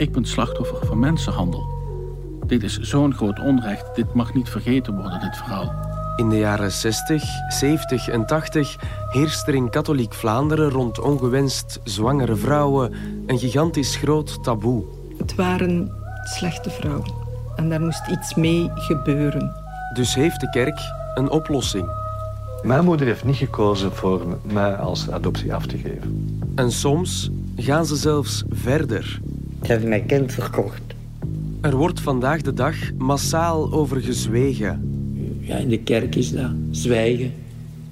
Ik ben slachtoffer van mensenhandel. Dit is zo'n groot onrecht. Dit mag niet vergeten worden, dit verhaal. In de jaren 60, 70 en 80 heerst er in katholiek Vlaanderen rond ongewenst zwangere vrouwen een gigantisch groot taboe. Het waren slechte vrouwen en daar moest iets mee gebeuren. Dus heeft de kerk een oplossing. Mijn moeder heeft niet gekozen voor mij als adoptie af te geven. En soms gaan ze zelfs verder. Ze hebben mijn kind verkocht. Er wordt vandaag de dag massaal over gezwegen. Ja, in de kerk is dat. Zwijgen.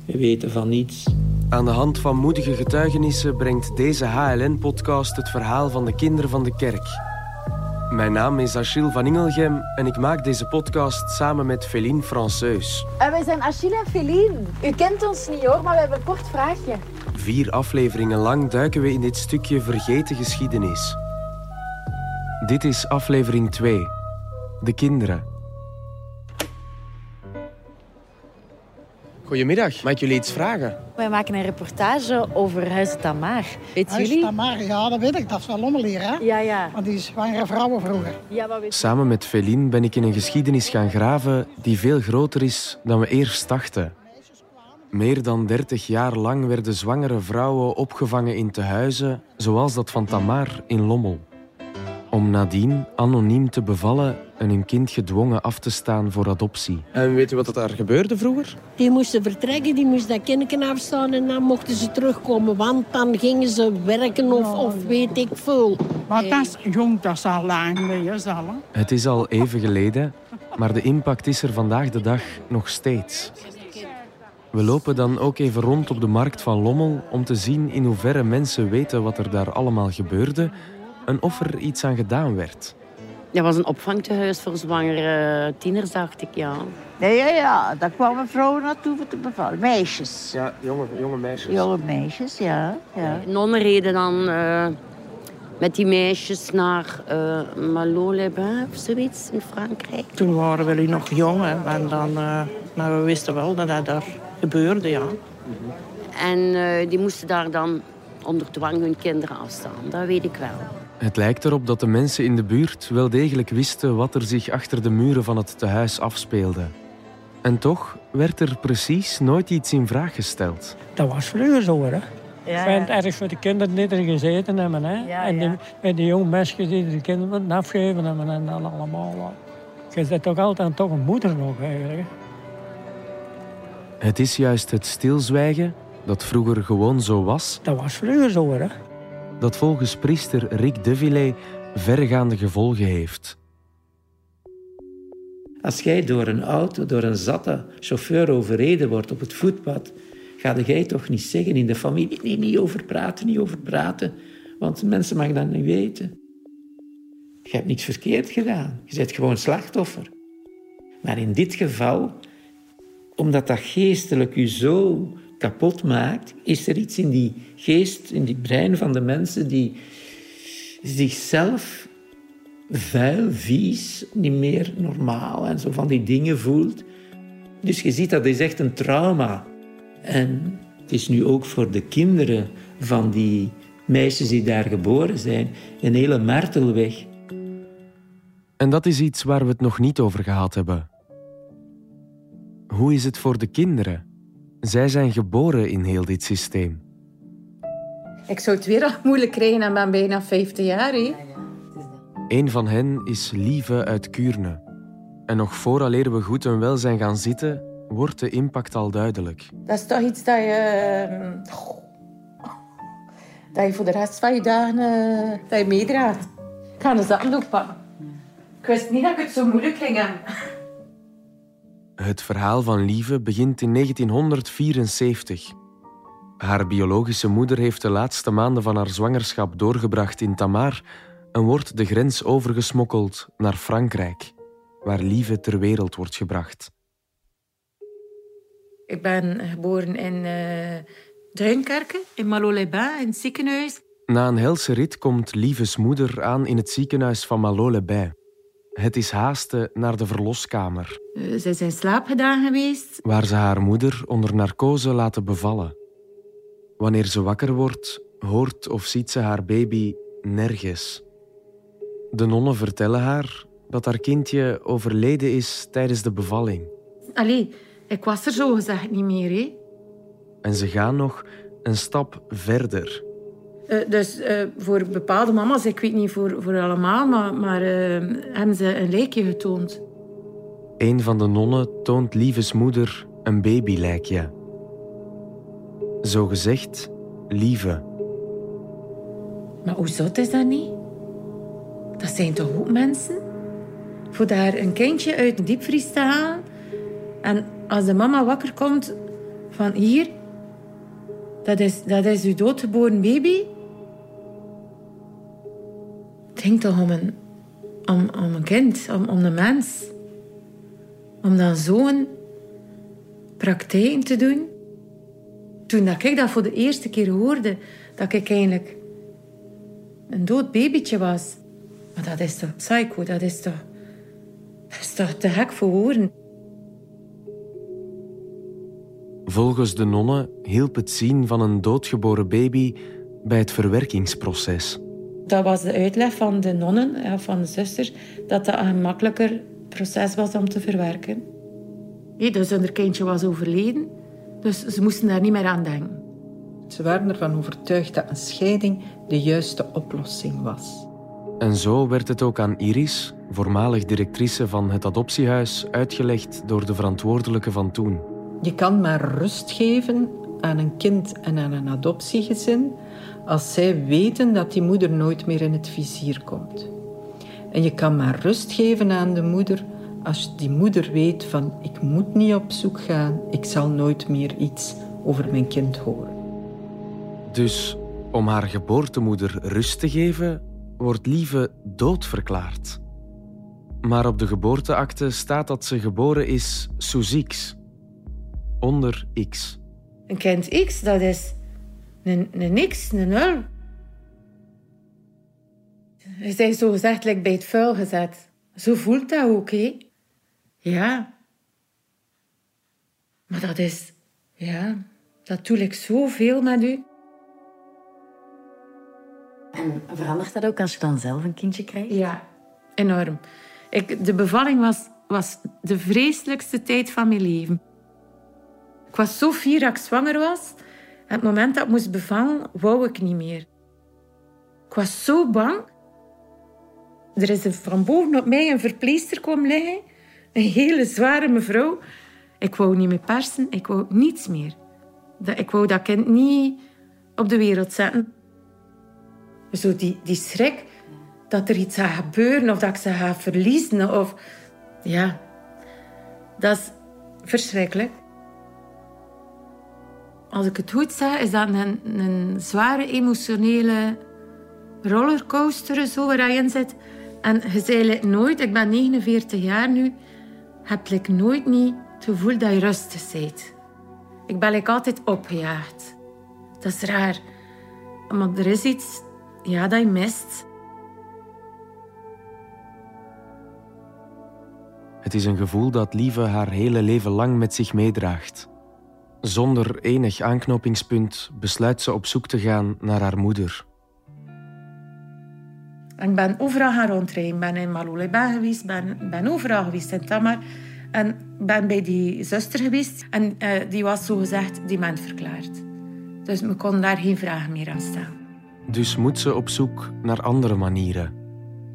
We weten van niets. Aan de hand van moedige getuigenissen brengt deze HLN-podcast het verhaal van de kinderen van de kerk. Mijn naam is Achille van Ingelgem en ik maak deze podcast samen met Féline Franceus. En wij zijn Achille en Féline. U kent ons niet hoor, maar we hebben een kort vraagje. Vier afleveringen lang duiken we in dit stukje vergeten geschiedenis. Dit is aflevering 2. De kinderen. Goedemiddag, mag ik jullie iets vragen? Wij maken een reportage over Huis Tamar. Weet Huis jullie? Tamar, ja, dat weet ik. Dat is wel Lommel hier, hè? Ja, ja. Want die zwangere vrouwen vroeger. ja wat weet Samen met Féline ben ik in een geschiedenis gaan graven die veel groter is dan we eerst dachten. Meer dan 30 jaar lang werden zwangere vrouwen opgevangen in tehuizen, zoals dat van Tamar in Lommel. Om nadien anoniem te bevallen en hun kind gedwongen af te staan voor adoptie. En weet u wat er daar gebeurde vroeger? Die moesten vertrekken, die moesten dat kinderen afstaan en dan mochten ze terugkomen. Want dan gingen ze werken of, of weet ik veel. Maar dat is jong, dat is al lang geleden. Het is al even geleden, maar de impact is er vandaag de dag nog steeds. We lopen dan ook even rond op de markt van Lommel om te zien in hoeverre mensen weten wat er daar allemaal gebeurde en of er iets aan gedaan werd. Dat was een opvangtehuis voor zwangere tieners, dacht ik, ja. Nee, ja, ja, daar kwamen vrouwen naartoe voor te bevallen. Meisjes. Ja, jonge, jonge meisjes. Jonge meisjes, ja. ja. Nonnen reden dan eh, met die meisjes naar uh, Malo-les-Bains of zoiets in Frankrijk. Toen waren we nog jong, hè, en dan, eh, maar we wisten wel dat dat daar gebeurde, ja. En eh, die moesten daar dan onder dwang hun kinderen afstaan, dat weet ik wel. Het lijkt erop dat de mensen in de buurt wel degelijk wisten wat er zich achter de muren van het tehuis afspeelde. En toch werd er precies nooit iets in vraag gesteld. Dat was vroeger zo, hè. Ja, Fijn erg voor de kinderen die er gezeten hebben. Hè. Ja, en, die, ja. en die jonge mensen die de kinderen moeten afgeven hebben en dan allemaal. Je zit toch altijd toch een moeder nog eigenlijk. hè. Het is juist het stilzwijgen, dat vroeger gewoon zo was, Dat was vroeger zo, hè. Dat volgens priester Rick Devillay verregaande gevolgen heeft. Als jij door een auto, door een zatte chauffeur overreden wordt op het voetpad, ga jij toch niet zeggen in de familie, nee, niet over praten, niet over praten, want mensen mag dat niet weten. Je hebt niets verkeerd gedaan. Je bent gewoon slachtoffer. Maar in dit geval, omdat dat geestelijk je zo kapot maakt, is er iets in die geest, in die brein van de mensen die zichzelf vuil, vies, niet meer normaal en zo van die dingen voelt. Dus je ziet dat is echt een trauma. En het is nu ook voor de kinderen van die meisjes die daar geboren zijn een hele martelweg. En dat is iets waar we het nog niet over gehad hebben. Hoe is het voor de kinderen? Zij zijn geboren in heel dit systeem. Ik zou het weer al moeilijk krijgen en ben bijna 50 jaar. Hè? Een van hen is Lieve uit Kuurne. En nog vooraleer we goed en wel zijn gaan zitten, wordt de impact al duidelijk. Dat is toch iets dat je... ehm, dat je voor de rest van je dagen eh, dat je meedraagt. Ik ga een zakdoek pakken. Ik wist niet dat ik het zo moeilijk ging hebben. Het verhaal van Lieve begint in 1974. Haar biologische moeder heeft de laatste maanden van haar zwangerschap doorgebracht in Tamar en wordt de grens overgesmokkeld naar Frankrijk, waar Lieve ter wereld wordt gebracht. Ik ben geboren in eh Duinkerke, in Malo-les-Bains, in het ziekenhuis. Na een helse rit komt Lieves moeder aan in het ziekenhuis van Malo-les-Bains. Het is haasten naar de verloskamer, Eh, ze is in slaap gedaan geweest. waar ze haar moeder onder narcose laten bevallen. Wanneer ze wakker wordt, hoort of ziet ze haar baby nergens. De nonnen vertellen haar dat haar kindje overleden is tijdens de bevalling. Allee, ik was er zo gezegd niet meer. Hè. En ze gaan nog een stap verder. Uh, dus uh, voor bepaalde mama's, ik weet niet voor, voor allemaal, maar, maar uh, hebben ze een lijkje getoond. Een van de nonnen toont Lieves moeder een babylijkje. Zo gezegd, Lieve. Maar hoe zot is dat niet? Dat zijn toch ook mensen? Voor daar een kindje uit de diepvries te halen en als de mama wakker komt van hier, dat is, dat is uw doodgeboren baby. Het ging toch om een, om, een kind, om, om een mens. Om dan zo'n praktijk te doen. Toen dat ik dat voor de eerste keer hoorde, dat ik eigenlijk een dood babytje was. Maar dat is toch psycho, dat is toch, dat is toch te gek voor woorden. Volgens de nonnen hielp het zien van een doodgeboren baby bij het verwerkingsproces. Dat was de uitleg van de nonnen, van de zusters, dat dat een gemakkelijker proces was om te verwerken. dus hun kindje was overleden, dus ze moesten daar niet meer aan denken. Ze waren ervan overtuigd dat een scheiding de juiste oplossing was. En zo werd het ook aan Iris, voormalig directrice van het adoptiehuis, uitgelegd door de verantwoordelijke van toen. Je kan maar rust geven aan een kind en aan een adoptiegezin als zij weten dat die moeder nooit meer in het vizier komt. En je kan maar rust geven aan de moeder als die moeder weet van ik moet niet op zoek gaan, ik zal nooit meer iets over mijn kind horen. Dus om haar geboortemoeder rust te geven, wordt Lieve doodverklaard. Maar op de geboorteakte staat dat ze geboren is sous X, onder X. Een kind X, dat is een, een X, een nul. Je zijn zo gezegd like bij het vuil gezet. Zo voelt dat ook, hè? Ja. Maar dat is... Ja, dat doe ik zoveel met u. En verandert dat ook als je dan zelf een kindje krijgt? Ja, enorm. Ik, de bevalling was, was de vreselijkste tijd van mijn leven. Ik was zo fier dat ik zwanger was. Het moment dat ik moest bevallen, wou ik niet meer. Ik was zo bang. Er is van boven op mij een verpleester komen liggen. Een hele zware mevrouw. Ik wou niet meer persen. Ik wou niets meer. Ik wou dat kind niet op de wereld zetten. Zo die, die schrik dat er iets gaat gebeuren of dat ik ze ga verliezen. Of... Ja, dat is verschrikkelijk. Als ik het goed zeg, is dat een, een zware emotionele rollercoaster zo waar je in zit. En je zei nooit, ik ben 49 jaar nu, heb ik nooit niet het gevoel dat je rustig bent. Ik ben ik altijd opgejaagd. Dat is raar. Maar er is iets ja, dat je mist. Het is een gevoel dat Lieve haar hele leven lang met zich meedraagt. Zonder enig aanknopingspunt besluit ze op zoek te gaan naar haar moeder. Ik ben overal gaan rondrijden. Ik ben in Maloleba geweest, ben, ben overal geweest in Tamar. En ben bij die zuster geweest. En uh, die was zogezegd dement verklaard. Dus we konden daar geen vragen meer aan stellen. Dus moet ze op zoek naar andere manieren.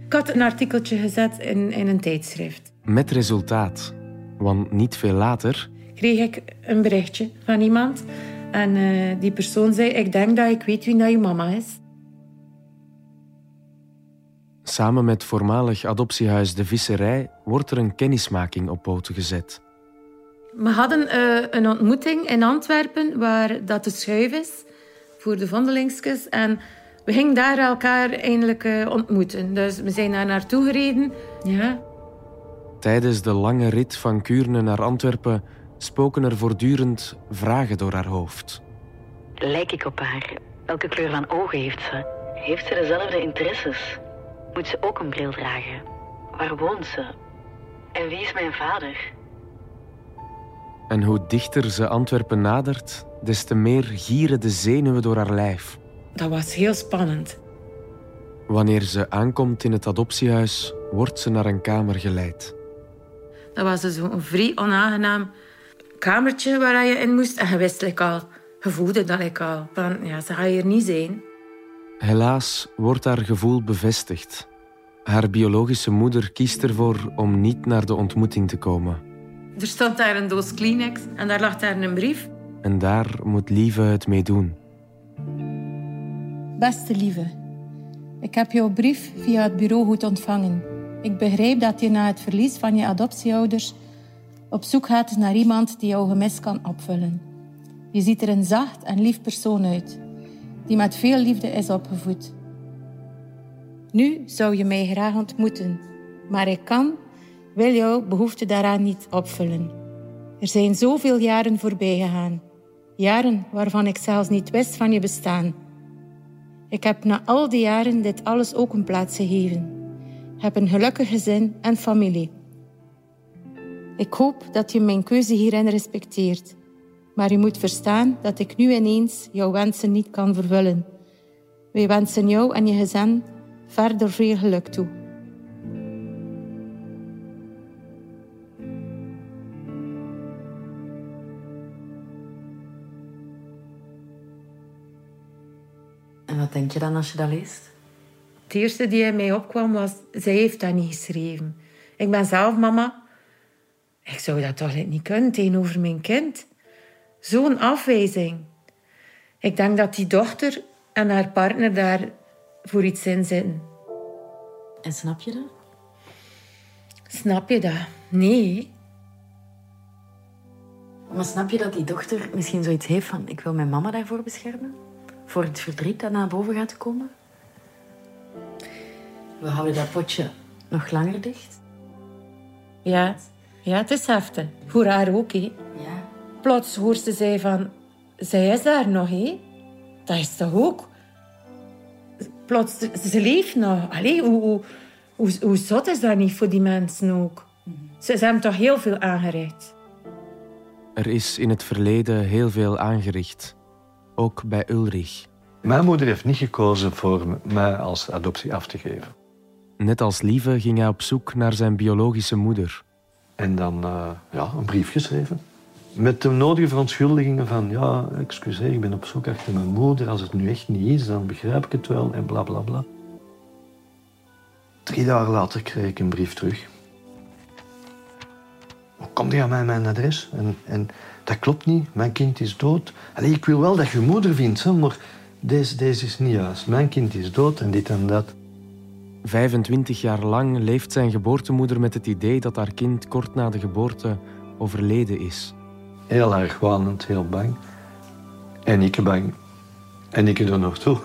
Ik had een artikeltje gezet in, in een tijdschrift. Met resultaat. Want niet veel later... Kreeg ik een berichtje van iemand. En uh, die persoon zei, ik denk dat ik weet wie dat je mama is. Samen met voormalig adoptiehuis De Visserij wordt er een kennismaking op poten gezet. We hadden uh, een ontmoeting in Antwerpen waar dat de schuif is voor de vondelingskus. En we gingen daar elkaar eindelijk uh, ontmoeten. Dus we zijn daar naartoe gereden. Ja. Tijdens de lange rit van Kuurne naar Antwerpen spoken er voortdurend vragen door haar hoofd. Lijk ik op haar? Welke kleur van ogen heeft ze? Heeft ze dezelfde interesses? Moet ze ook een bril dragen? Waar woont ze? En wie is mijn vader? En hoe dichter ze Antwerpen nadert, des te meer gieren de zenuwen door haar lijf. Dat was heel spannend. Wanneer ze aankomt in het adoptiehuis, wordt ze naar een kamer geleid. Dat was dus een vrij onaangenaam kamertje waar je in moest. En je wist like al, je voelde dat like al. Van, ja, ze gaat hier niet zijn. Helaas wordt haar gevoel bevestigd. Haar biologische moeder kiest ervoor om niet naar de ontmoeting te komen. Er stond daar een doos Kleenex en daar lag daar een brief. En daar moet Lieve het mee doen. Beste Lieve, ik heb jouw brief via het bureau goed ontvangen. Ik begrijp dat je na het verlies van je adoptieouders op zoek gaat naar iemand die jouw gemis kan opvullen. Je ziet er een zacht en lief persoon uit, die met veel liefde is opgevoed. Nu zou je mij graag ontmoeten, maar ik kan, wil jouw behoefte daaraan niet opvullen. Er zijn zoveel jaren voorbij gegaan, jaren waarvan ik zelfs niet wist van je bestaan. Ik heb na al die jaren dit alles ook een plaats gegeven. Heb een gelukkig gezin en familie. Ik hoop dat je mijn keuze hierin respecteert. Maar je moet verstaan dat ik nu ineens jouw wensen niet kan vervullen. Wij wensen jou en je gezin verder veel geluk toe. En wat denk je dan als je dat leest? Het eerste die in mij opkwam was, zij heeft dat niet geschreven. Ik ben zelf mama. Ik zou dat toch niet kunnen tegenover mijn kind. Zo'n afwijzing. Ik denk dat die dochter en haar partner daar voor iets in zitten. En snap je dat? Snap je dat? Nee. Maar snap je dat die dochter misschien zoiets heeft van... ik wil mijn mama daarvoor beschermen? Voor het verdriet dat naar boven gaat komen? We houden dat potje nog langer dicht. Ja, ja het is heftig. Voor haar ook, hè. Ja. Plots hoort ze zei van... Zij is daar nog, hè. Dat is toch ook... Plots, ze leeft nog. Allee, hoe, hoe, hoe, hoe zot is dat niet voor die mensen ook? Ze, ze hebben toch heel veel aangericht. Er is in het verleden heel veel aangericht. Ook bij Ulrich. Mijn moeder heeft niet gekozen voor mij als adoptie af te geven. Net als Lieve ging hij op zoek naar zijn biologische moeder. En dan uh, ja, een brief geschreven. Met de nodige verontschuldigingen van... ja, excuseer, ik ben op zoek achter mijn moeder. Als het nu echt niet is, dan begrijp ik het wel. En bla, bla, bla. Drie dagen later kreeg ik een brief terug. Hoe komt je aan mij mijn adres? En, en dat klopt niet, mijn kind is dood. Allee, ik wil wel dat je moeder vindt, hè, maar deze, deze is niet juist. Mijn kind is dood en dit en dat. 25 jaar lang leeft zijn geboortemoeder met het idee dat haar kind kort na de geboorte overleden is. Heel erg wanend, heel bang. En ik bang. En ik er nog toe.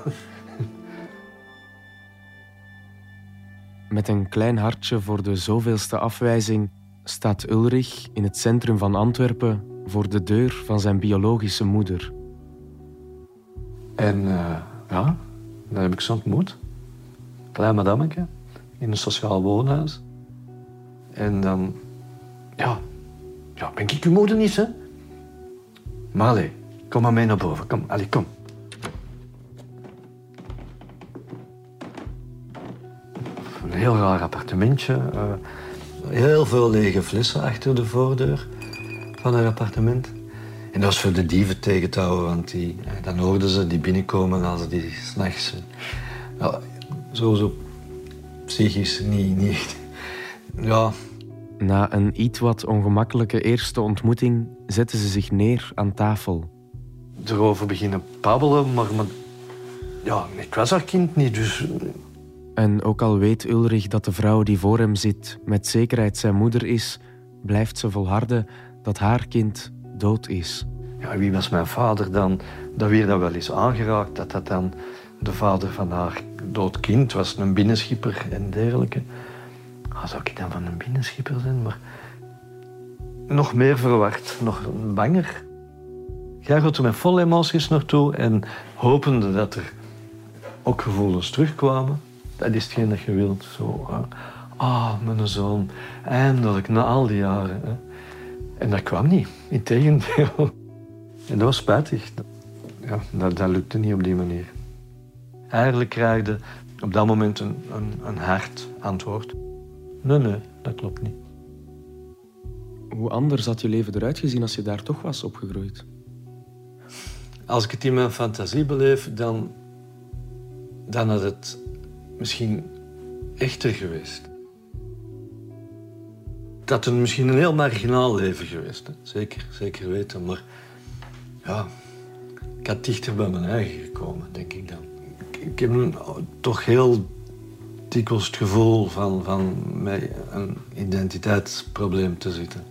Met een klein hartje voor de zoveelste afwijzing staat Ulrich in het centrum van Antwerpen voor de deur van zijn biologische moeder. En uh, ja, daar heb ik ze ontmoet. Klein madammeke in een sociaal woonhuis. En dan, ja, ja, ben ik uw moeder niet, hè? Maar allee, kom maar mee naar boven. Kom, allee, kom. Een heel raar appartementje. Uh, heel veel lege flessen achter de voordeur van haar appartement. En dat was voor de dieven tegen te houden, want die, dan hoorden ze die binnenkomen als die s'nachts... Ja, sowieso psychisch niet, niet... Ja, na een iets wat ongemakkelijke eerste ontmoeting zetten ze zich neer aan tafel. Erover beginnen babbelen, maar, maar ja, ik was haar kind niet, dus... En ook al weet Ulrich dat de vrouw die voor hem zit met zekerheid zijn moeder is, blijft ze volharden dat haar kind dood is. Ja, wie was mijn vader dan? Dat weer dat wel eens aangeraakt, dat dat dan de vader van haar dood kind was, een binnenschipper en dergelijke. Ah, zou ik dan van een binnenschipper zijn? Maar nog meer verward, nog banger. Jij gaat er met volle emoties naartoe en hopende dat er ook gevoelens terugkwamen. Dat is hetgeen dat je wilt. Zo, ah, mijn zoon, eindelijk, na al die jaren. Hè. En dat kwam niet, integendeel. En dat was spijtig. Ja, dat, dat lukte niet op die manier. Eigenlijk krijg je op dat moment een, een, een hard antwoord. Nee, nee, dat klopt niet. Hoe anders had je leven eruit gezien als je daar toch was opgegroeid? Als ik het in mijn fantasie beleef, dan, dan had het misschien echter geweest. Dat het misschien een heel marginaal leven geweest. Hè. Zeker, zeker weten. Maar ja, ik had dichter bij mijn eigen gekomen, denk ik dan. Ik, heb toch heel dikwijls het gevoel van, van met een identiteitsprobleem te zitten.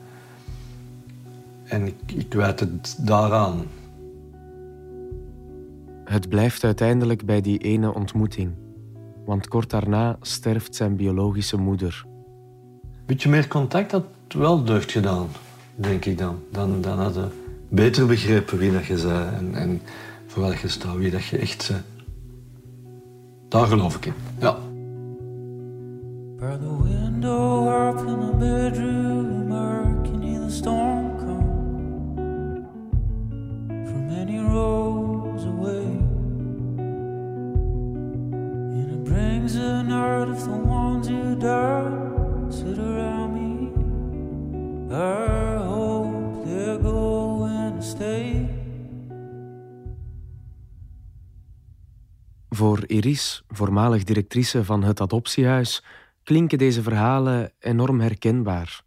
En ik, ik wijt het daaraan. Het blijft uiteindelijk bij die ene ontmoeting. Want kort daarna sterft zijn biologische moeder. Beetje meer contact had wel deugd gedaan, denk ik dan. Dan, dan hadden beter begrepen wie dat je zei en, en voor wat je staat, wie dat je echt zei. Daar geloof ik in, ja. By the window up in the bedroom, can hear the storm Voor Iris, voormalig directrice van het adoptiehuis, klinken deze verhalen enorm herkenbaar.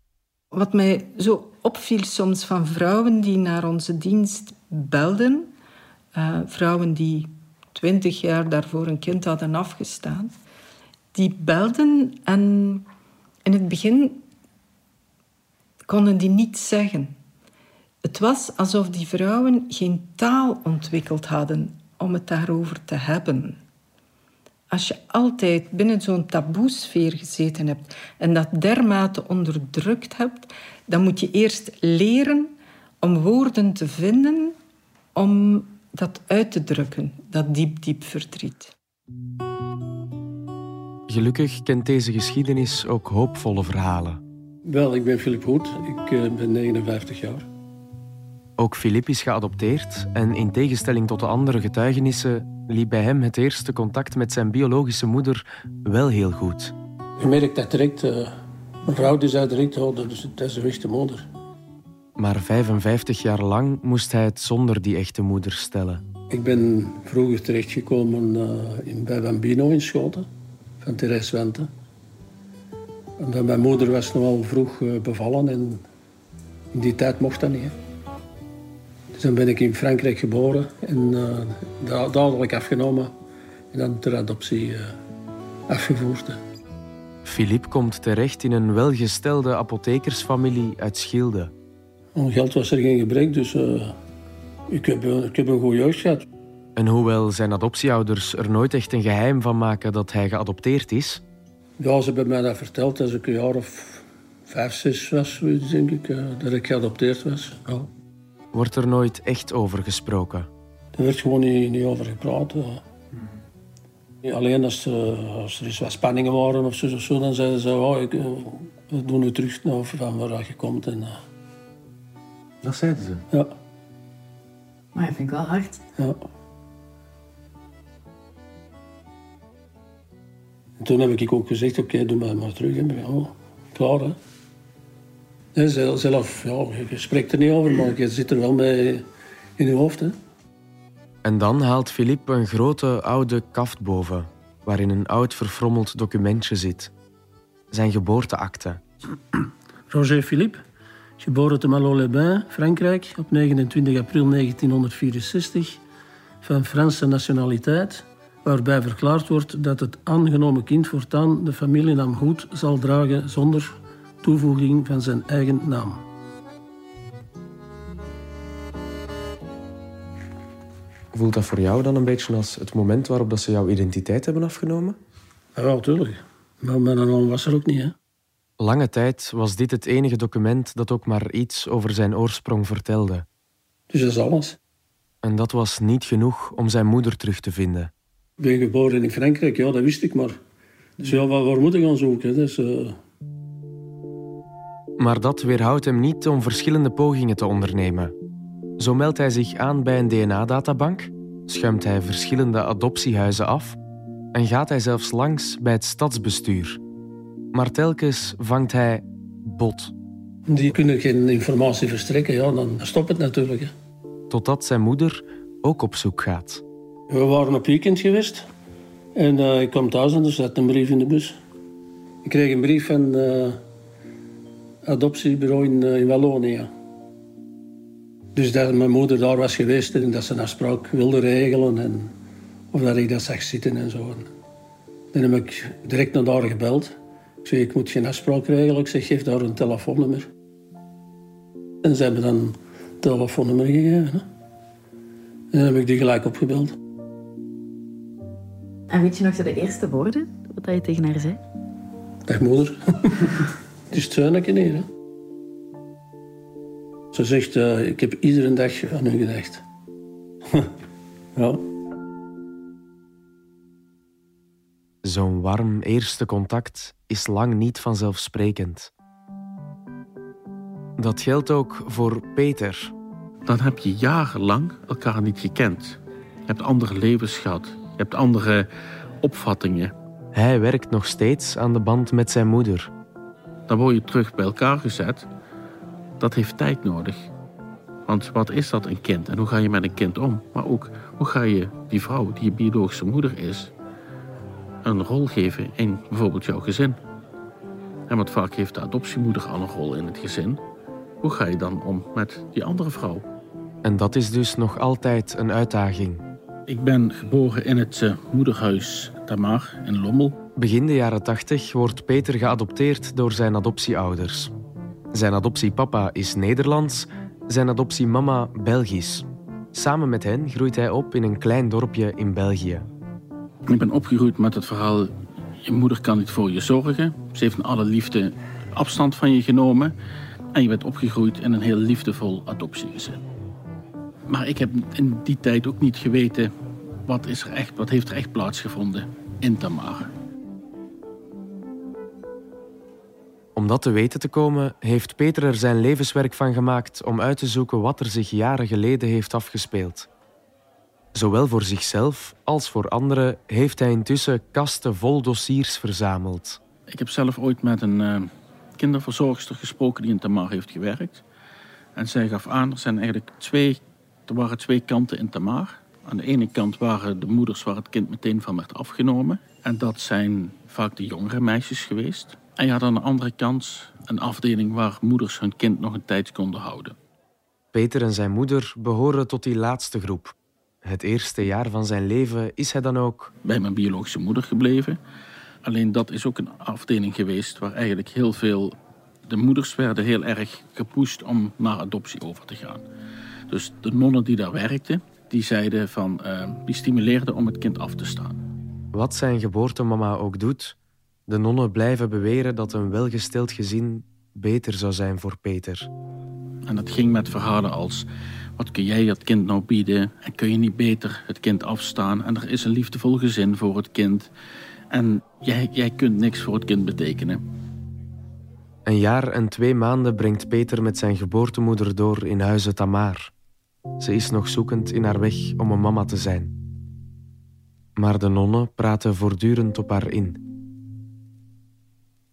Wat mij zo opviel soms van vrouwen die naar onze dienst belden, uh, vrouwen die twintig jaar daarvoor een kind hadden afgestaan, die belden en in het begin konden die niet zeggen. Het was alsof die vrouwen geen taal ontwikkeld hadden om het daarover te hebben als je altijd binnen zo'n taboesfeer gezeten hebt en dat dermate onderdrukt hebt, dan moet je eerst leren om woorden te vinden om dat uit te drukken, dat diep, diep verdriet. Gelukkig kent deze geschiedenis ook hoopvolle verhalen. Wel, ik ben Filip Hoed, ik eh, ben 59 jaar. Ook Filip is geadopteerd en in tegenstelling tot de andere getuigenissen liep bij hem het eerste contact met zijn biologische moeder wel heel goed. Je merkt dat direct. Uh, mijn vrouw zei direct, oh, dat, is, dat is de echte moeder. Maar 55 jaar lang moest hij het zonder die echte moeder stellen. Ik ben vroeger terechtgekomen uh, in, bij Bambino in Schoten, van Therese Wente. En mijn moeder was nogal vroeg uh, bevallen en in die tijd mocht dat niet. Dus dan ben ik in Frankrijk geboren en uh, dadelijk afgenomen en dan ter adoptie uh, afgevoerd. Philippe komt terecht in een welgestelde apothekersfamilie uit Schilde. Om geld was er geen gebrek, dus uh, ik, heb, ik heb een goede jeugd gehad. En hoewel zijn adoptieouders er nooit echt een geheim van maken dat hij geadopteerd is... Ja, ze hebben mij dat verteld als ik een jaar of vijf, zes was, denk ik, dat ik geadopteerd was. Ja wordt er nooit echt over gesproken. Er werd gewoon niet, niet over gepraat. Alleen als, uh, als er eens wat spanningen waren of zo, of zo dan zeiden ze: oh, ik, uh, we doen nu terug naar van waar je komt. En, uh. Dat zeiden ze? Ja. Maar dat vind ik wel hard. Ja. En toen heb ik ook gezegd: oké, okay, doe maar, maar terug. En, oh, klaar, hè. Zelf, ja, je spreekt er niet over, maar je zit er wel mee in je hoofd. Hè. En dan haalt Philippe een grote oude kaft boven, waarin een oud verfrommeld documentje zit. Zijn geboorteakte. Roger Philippe, geboren te Malo-les-Bains, Frankrijk, op 29 april 1964, van Franse nationaliteit, waarbij verklaard wordt dat het aangenomen kind voortaan de familienaam Goed zal dragen zonder toevoeging van zijn eigen naam. Voelt dat voor jou dan een beetje als het moment waarop dat ze jouw identiteit hebben afgenomen? Ja, natuurlijk. Maar mijn naam was er ook niet, hè. Lange tijd was dit het enige document dat ook maar iets over zijn oorsprong vertelde. Dus dat is alles. En dat was niet genoeg om zijn moeder terug te vinden. Ik ben geboren in Frankrijk, ja, dat wist ik, maar... Dus ja, waar, moet ik gaan zoeken? Dus, uh... Maar dat weerhoudt hem niet om verschillende pogingen te ondernemen. Zo meldt hij zich aan bij een DNA-databank, schuimt hij verschillende adoptiehuizen af en gaat hij zelfs langs bij het stadsbestuur. Maar telkens vangt hij bot. Die kunnen geen informatie verstrekken, ja, dan stopt het natuurlijk. Hè. Totdat zijn moeder ook op zoek gaat. We waren op weekend geweest en uh, ik kwam thuis en er zat een brief in de bus. Ik kreeg een brief van uh, adoptiebureau in, uh, in Wallonië. Dus dat mijn moeder daar was geweest en dat ze een afspraak wilde regelen. En of dat ik dat zag zitten en zo. Dan heb ik direct naar daar gebeld. Ik zei, ik moet geen afspraak regelen. Ik zeg, geef daar een telefoonnummer. En ze hebben dan een telefoonnummer gegeven. Hè. En dan heb ik die gelijk opgebeld. En weet je nog de eerste woorden wat je tegen haar zei? Dag moeder. Het is het zuinetje hier. Hè. Ze zegt, uh, ik heb iedere dag aan u gedacht. ja. Zo'n warm eerste contact is lang niet vanzelfsprekend. Dat geldt ook voor Peter. Dan heb je jarenlang elkaar niet gekend. Je hebt andere levens gehad. Je hebt andere opvattingen. Hij werkt nog steeds aan de band met zijn moeder. Dan word je terug bij elkaar gezet. Dat heeft tijd nodig. Want wat is dat een kind en hoe ga je met een kind om? Maar ook hoe ga je die vrouw die je biologische moeder is, een rol geven in bijvoorbeeld jouw gezin? En wat vaak heeft de adoptiemoeder al een rol in het gezin. Hoe ga je dan om met die andere vrouw? En dat is dus nog altijd een uitdaging. Ik ben geboren in het uh, moederhuis Tamar in Lommel. Begin de jaren 80 wordt Peter geadopteerd door zijn adoptieouders. Zijn adoptiepapa is Nederlands, zijn adoptiemama Belgisch. Samen met hen groeit hij op in een klein dorpje in België. Ik ben opgegroeid met het verhaal: je moeder kan niet voor je zorgen. Ze heeft in alle liefde afstand van je genomen. En je bent opgegroeid in een heel liefdevol adoptiegezin. Maar ik heb in die tijd ook niet geweten wat, is er echt, wat heeft er echt plaatsgevonden in Tamar. Om dat te weten te komen, heeft Peter er zijn levenswerk van gemaakt om uit te zoeken wat er zich jaren geleden heeft afgespeeld. Zowel voor zichzelf als voor anderen heeft hij intussen kasten vol dossiers verzameld. Ik heb zelf ooit met een uh, kinderverzorgster gesproken die in Tamar heeft gewerkt. En zij gaf aan, er zijn eigenlijk twee, er waren twee kanten in Tamar. Aan de ene kant waren de moeders waar het kind meteen van werd afgenomen. En dat zijn vaak de jongere meisjes geweest. En je had aan de andere kant een afdeling waar moeders hun kind nog een tijd konden houden. Peter en zijn moeder behoren tot die laatste groep. Het eerste jaar van zijn leven is hij dan ook bij mijn biologische moeder gebleven. Alleen dat is ook een afdeling geweest waar eigenlijk heel veel. De moeders werden heel erg gepusht om naar adoptie over te gaan. Dus de nonnen die daar werkten, die zeiden van. Uh, die stimuleerden om het kind af te staan. Wat zijn geboortemama ook doet, de nonnen blijven beweren dat een welgesteld gezin beter zou zijn voor Peter. En dat ging met verhalen als: wat kun jij het kind nou bieden? En kun je niet beter het kind afstaan? En er is een liefdevol gezin voor het kind. En jij, jij kunt niks voor het kind betekenen. Een jaar en twee maanden brengt Peter met zijn geboortemoeder door in huizen Tamar. Ze is nog zoekend in haar weg om een mama te zijn. Maar de nonnen praten voortdurend op haar in.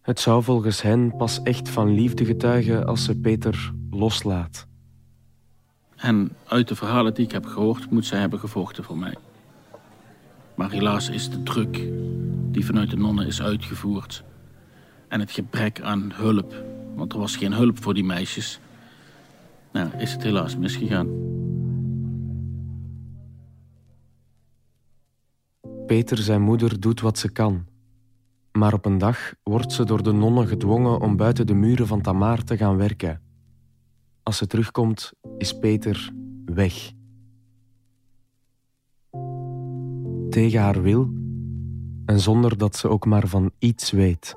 Het zou volgens hen pas echt van liefde getuigen als ze Peter loslaat. En uit de verhalen die ik heb gehoord, moet zij hebben gevochten voor mij. Maar helaas is de druk die vanuit de nonnen is uitgevoerd en het gebrek aan hulp, want er was geen hulp voor die meisjes, nou, is het helaas misgegaan. Peter, zijn moeder, doet wat ze kan. Maar op een dag wordt ze door de nonnen gedwongen om buiten de muren van Tamar te gaan werken. Als ze terugkomt, is Peter weg. Tegen haar wil en zonder dat ze ook maar van iets weet.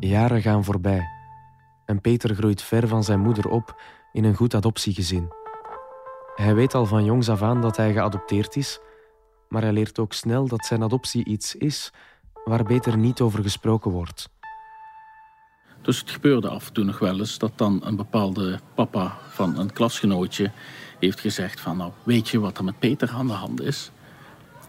Jaren gaan voorbij en Peter groeit ver van zijn moeder op in een goed adoptiegezin. Hij weet al van jongs af aan dat hij geadopteerd is, maar hij leert ook snel dat zijn adoptie iets is waar beter niet over gesproken wordt. Dus het gebeurde af en toe nog wel eens dat dan een bepaalde papa van een klasgenootje heeft gezegd van nou weet je wat er met Peter aan de hand is?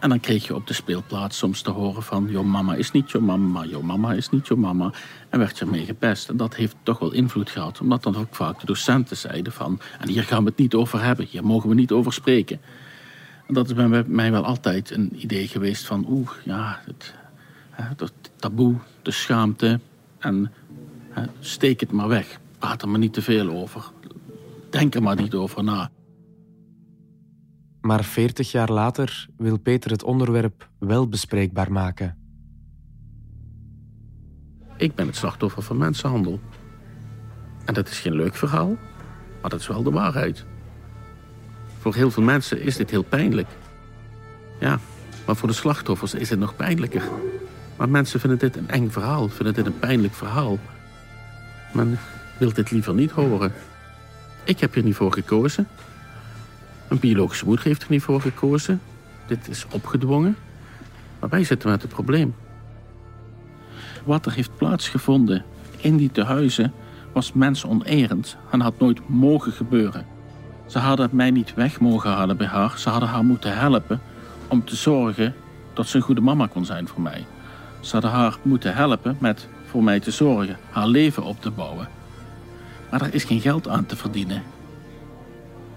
En dan kreeg je op de speelplaats soms te horen van jouw mama is niet jouw mama, jouw mama is niet jouw mama. En werd je ermee gepest. En dat heeft toch wel invloed gehad, omdat dan ook vaak de docenten zeiden van en hier gaan we het niet over hebben, hier mogen we niet over spreken. En dat is bij mij wel altijd een idee geweest van oeh, ja, het taboe, de schaamte en steek het maar weg. Praat er maar niet te veel over. Denk er maar niet over na. Maar 40 jaar later wil Peter het onderwerp wel bespreekbaar maken. Ik ben het slachtoffer van mensenhandel. En dat is geen leuk verhaal, maar dat is wel de waarheid. Voor heel veel mensen is dit heel pijnlijk. Ja, maar voor de slachtoffers is het nog pijnlijker. Maar mensen vinden dit een eng verhaal, vinden dit een pijnlijk verhaal. Men wil dit liever niet horen. Ik heb hier niet voor gekozen. Een biologische moeder heeft er niet voor gekozen. Dit is opgedwongen. Maar wij zitten met het probleem. Wat er heeft plaatsgevonden in die tehuizen was mensonerend en had nooit mogen gebeuren. Ze hadden mij niet weg mogen halen bij haar. Ze hadden haar moeten helpen om te zorgen dat ze een goede mama kon zijn voor mij. Ze hadden haar moeten helpen met voor mij te zorgen, haar leven op te bouwen. Maar er is geen geld aan te verdienen.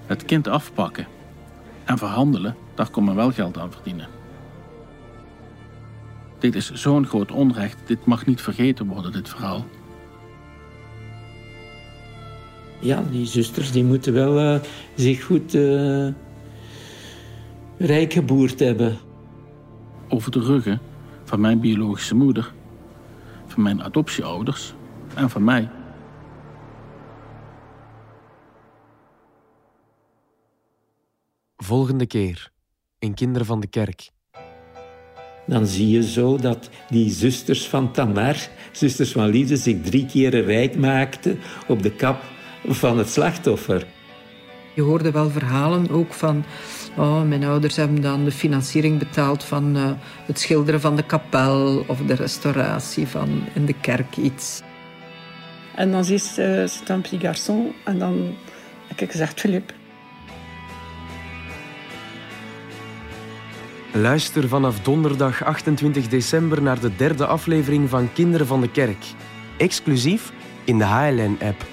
Het kind afpakken en verhandelen, daar kon men wel geld aan verdienen. Dit is zo'n groot onrecht, dit mag niet vergeten worden, dit verhaal. Ja, die zusters die moeten wel uh, zich goed uh, rijk geboerd hebben. Over de ruggen van mijn biologische moeder, van mijn adoptieouders en van mij. Volgende keer in Kinderen van de Kerk. Dan zie je zo dat die zusters van Tamar, zusters van Liefde, zich drie keren rijk maakten op de kap van het slachtoffer. Je hoorde wel verhalen ook van... Oh, mijn ouders hebben dan de financiering betaald van uh, het schilderen van de kapel of de restauratie van in de kerk iets. En dan zie je, uh, c'est un petit garçon. En dan heb ik gezegd, Philippe. Luister vanaf donderdag 28 december naar de derde aflevering van Kinderen van de Kerk. Exclusief in de HLN-app.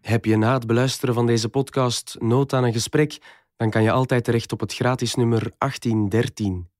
Heb je na het beluisteren van deze podcast nood aan een gesprek? Dan kan je altijd terecht op het gratis nummer 1813.